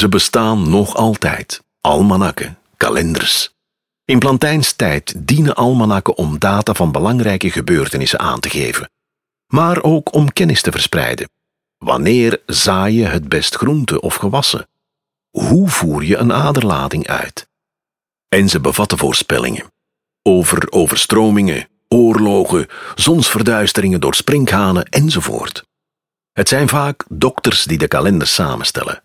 Ze bestaan nog altijd. Almanakken, kalenders. In Plantijnstijd dienen almanakken om data van belangrijke gebeurtenissen aan te geven, maar ook om kennis te verspreiden. Wanneer zaai je het best groente of gewassen? Hoe voer je een aderlating uit? En ze bevatten voorspellingen over overstromingen, oorlogen, zonsverduisteringen door sprinkhanen enzovoort. Het zijn vaak dokters die de kalenders samenstellen.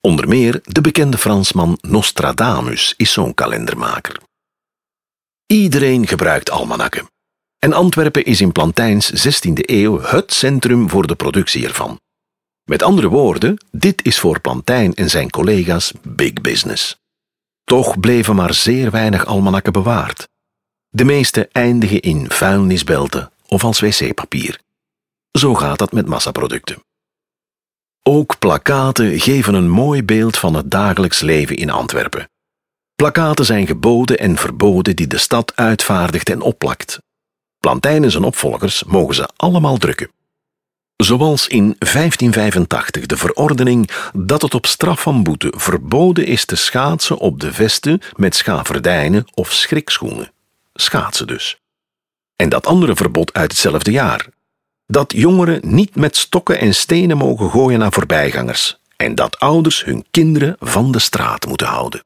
Onder meer de bekende Fransman Nostradamus is zo'n kalendermaker. Iedereen gebruikt almanakken. En Antwerpen is in Plantijns 16e eeuw het centrum voor de productie ervan. Met andere woorden, dit is voor Plantijn en zijn collega's big business. Toch bleven maar zeer weinig almanakken bewaard. De meeste eindigen in vuilnisbelten of als wc-papier. Zo gaat dat met massaproducten. Ook plakaten geven een mooi beeld van het dagelijks leven in Antwerpen. Plakaten zijn geboden en verboden die de stad uitvaardigt en opplakt. Plantijn en zijn opvolgers mogen ze allemaal drukken. Zoals in 1585 de verordening dat het op straf van boete verboden is te schaatsen op de vesten met schaverdijnen of schrikschoenen. Schaatsen dus. En dat andere verbod uit hetzelfde jaar. Dat jongeren niet met stokken en stenen mogen gooien naar voorbijgangers. En dat ouders hun kinderen van de straat moeten houden.